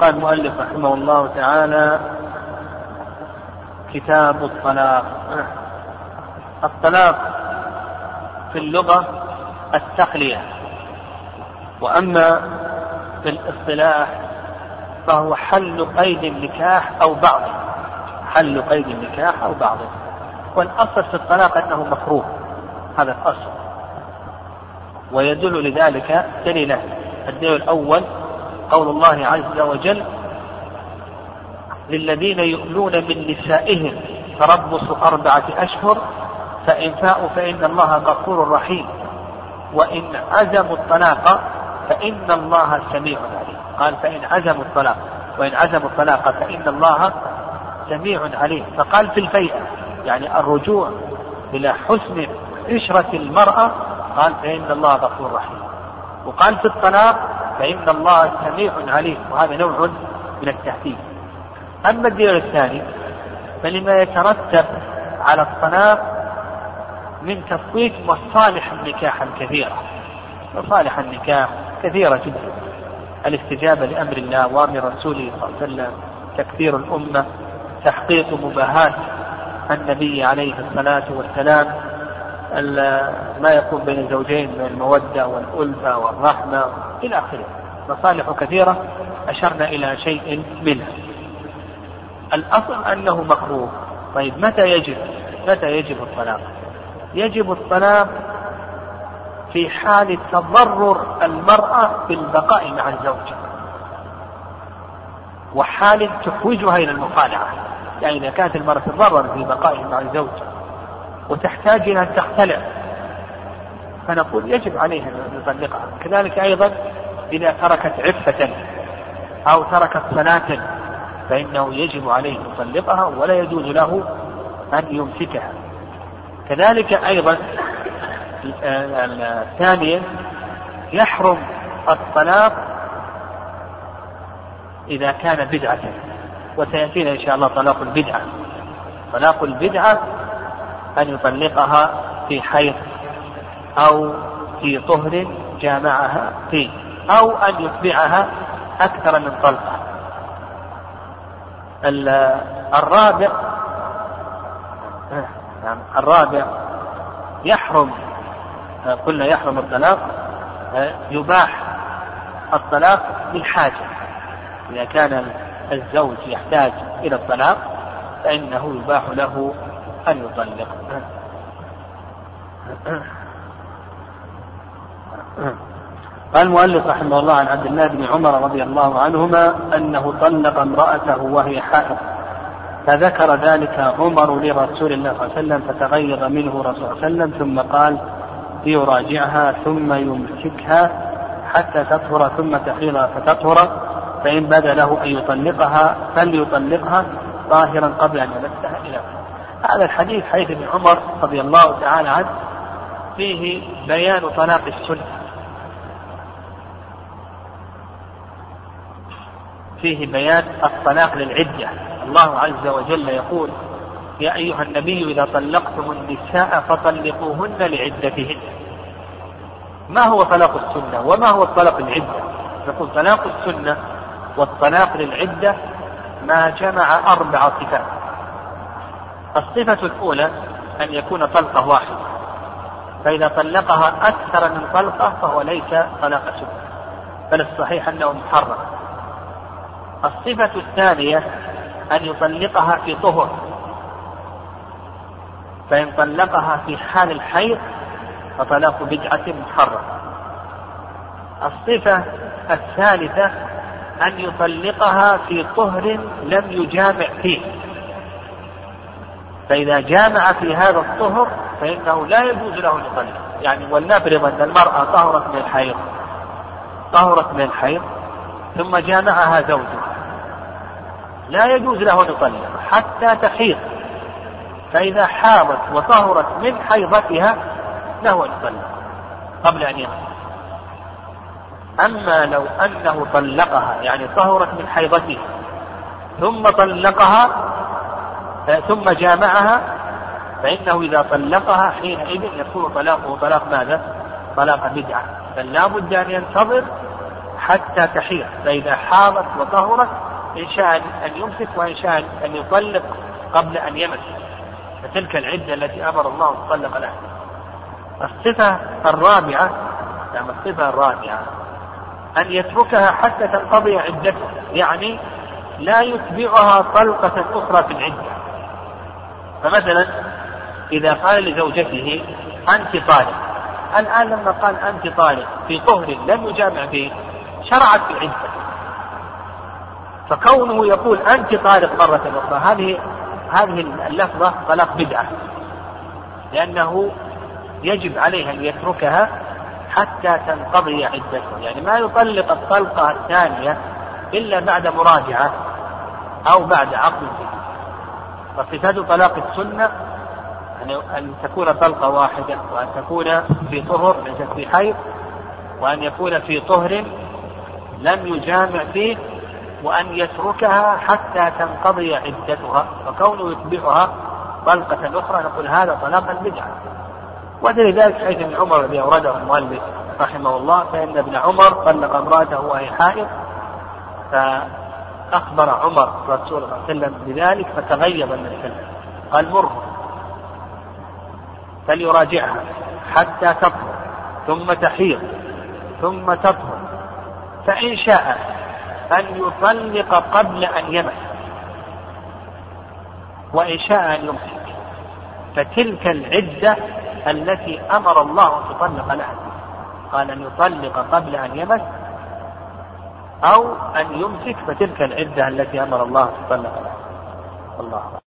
قال المؤلف رحمه الله تعالى كتاب الطلاق. الطلاق في اللغة التخلية وأما في الاصطلاح فهو حل قيد النكاح أو بعضه حل قيد النكاح أو بعضه والأصل في الطلاق أنه مكروه هذا الأصل. ويدل لذلك دليلان الدليل الأول قول الله عز وجل للذين يؤلون من نسائهم تربص أربعة أشهر فإن فاءوا فإن الله غفور رحيم. وإن عزموا الطلاق فإن الله سميع عليم. قال فإن عزموا الطلاق وإن عزموا الطلاق فإن الله سميع عليم. فقال في الفيئة يعني الرجوع إلى حسن عشرة المرأة قال فإن الله غفور رحيم. وقال في الطلاق فإن الله سميع عليم وهذا نوع من التهديد أما الدليل الثاني فلما يترتب على الطلاق من تفويت مصالح النكاح الكثيرة. مصالح النكاح كثيرة جدا. الاستجابة لأمر الله وأمر رسوله صلى الله عليه وسلم تكثير الأمة تحقيق مباهاة النبي عليه الصلاة والسلام ما يكون بين الزوجين من المودة والألفة والرحمة إلى آخره. مصالح كثيرة أشرنا إلى شيء منها. الأصل أنه مكروه. طيب متى يجب متى يجب الطلاق؟ يجب الطلاق في حال تضرر المرأة بالبقاء مع الزوج وحال تحوجها إلى المخالعة. يعني إذا كانت المرأة تضرر في بقائها مع الزوج وتحتاج إلى أن تختلع. فنقول يجب عليها أن يطلقها. كذلك أيضا إذا تركت عفة أو تركت صلاة فإنه يجب عليه أن يطلقها ولا يجوز له أن يمسكها. كذلك أيضا ثانيا يحرم الطلاق إذا كان بدعة. وسيأتينا إن شاء الله طلاق البدعة. طلاق البدعة أن يطلقها في حيض أو في طهر جامعها فيه أو أن يتبعها أكثر من طلقة الرابع نعم الرابع يحرم قلنا يحرم الطلاق يباح الطلاق بالحاجة إذا كان الزوج يحتاج إلى الطلاق فإنه يباح له أن يطلق. قال المؤلف رحمه الله عن عبد الله بن عمر رضي الله عنهما أنه طلق امرأته وهي حائض. فذكر ذلك عمر لرسول الله صلى الله عليه وسلم فتغيظ منه رسول الله صلى الله عليه وسلم ثم قال ليراجعها ثم يمسكها حتى تطهر ثم تحيض فتطهر فإن بدا له أن يطلقها فليطلقها طاهرا قبل أن يمسها إلى هذا الحديث حديث ابن عمر رضي الله تعالى عنه. فيه بيان طلاق السنة. فيه بيان الطلاق للعدة. الله عز وجل يقول يا أيها النبي إذا طلقتم النساء فطلقوهن لعدتهن. ما هو طلاق السنة وما هو الطلاق العدة؟ نقول طلاق السنة والطلاق للعدة ما جمع أربع صفات. الصفة الأولى أن يكون طلقة واحدة. فإذا طلقها أكثر من طلقة فهو ليس طلاق سنة بل الصحيح أنه محرم. الصفة الثانية أن يطلقها في طهر. فإن طلقها في حال الحيض فطلاق بدعة محرم. الصفة الثالثة أن يطلقها في طهر لم يجامع فيه. فإذا جامع في هذا الطهر فإنه لا يجوز له أن يطلق يعني ولنفرض أن المرأة طهرت من الحيض طهرت من الحيض ثم جامعها زوجها. لا يجوز له أن يطلق حتى تحيض. فإذا حاضت وطهرت من حيضتها له أن يطلق قبل أن يخرج أما لو أنه طلقها يعني طهرت من حيضته ثم طلقها ثم جامعها فإنه إذا طلقها حينئذ يكون طلاقه طلاق ماذا؟ طلاق بدعة. بل لا بد أن ينتظر حتى تحيض. فإذا حاضت وطهرت إن شاء أن يمسك وإن شاء أن يطلق قبل أن يمس. فتلك العدة التي أمر الله تطلق لها. الصفة الرابعة نعم الصفة الرابعة أن يتركها حتى تنقضي عدته يعني لا يتبعها طلقة أخرى في العدة. فمثلا إذا قال لزوجته أنت طالق الآن لما قال أنت طالق في طهر لم يجامع به شرعت في عدة فكونه يقول أنت طالق مرة أخرى هذه هذه اللفظة طلاق بدعة لأنه يجب عليه أن يتركها حتى تنقضي عدته. يعني ما يطلق الطلقة الثانية إلا بعد مراجعة أو بعد عقد. فصفات طلاق السنة أن تكون طلقة واحدة وأن تكون في طهر ليست في حيض وأن يكون في طهر لم يجامع فيه وأن يتركها حتى تنقضي عدتها فكونه يتبعها طلقة أخرى نقول هذا طلاقا بدعة ودليل ذلك حيث ابن عمر الذي أورده المؤلف رحمه الله فإن ابن عمر طلق امرأته وهي حائض فأخبر عمر رسول الله صلى الله عليه وسلم بذلك فتغيب النبي قال مره. فليراجعها حتى تطهر ثم تحيض ثم تطهر. فإن شاء أن يطلق قبل أن يمس وإن شاء أن يمسك فتلك العدة التي أمر الله أن تطلق لها. قال أن يطلق قبل أن يمس أو أن يمسك فتلك العدة التي أمر الله تطلق لها الله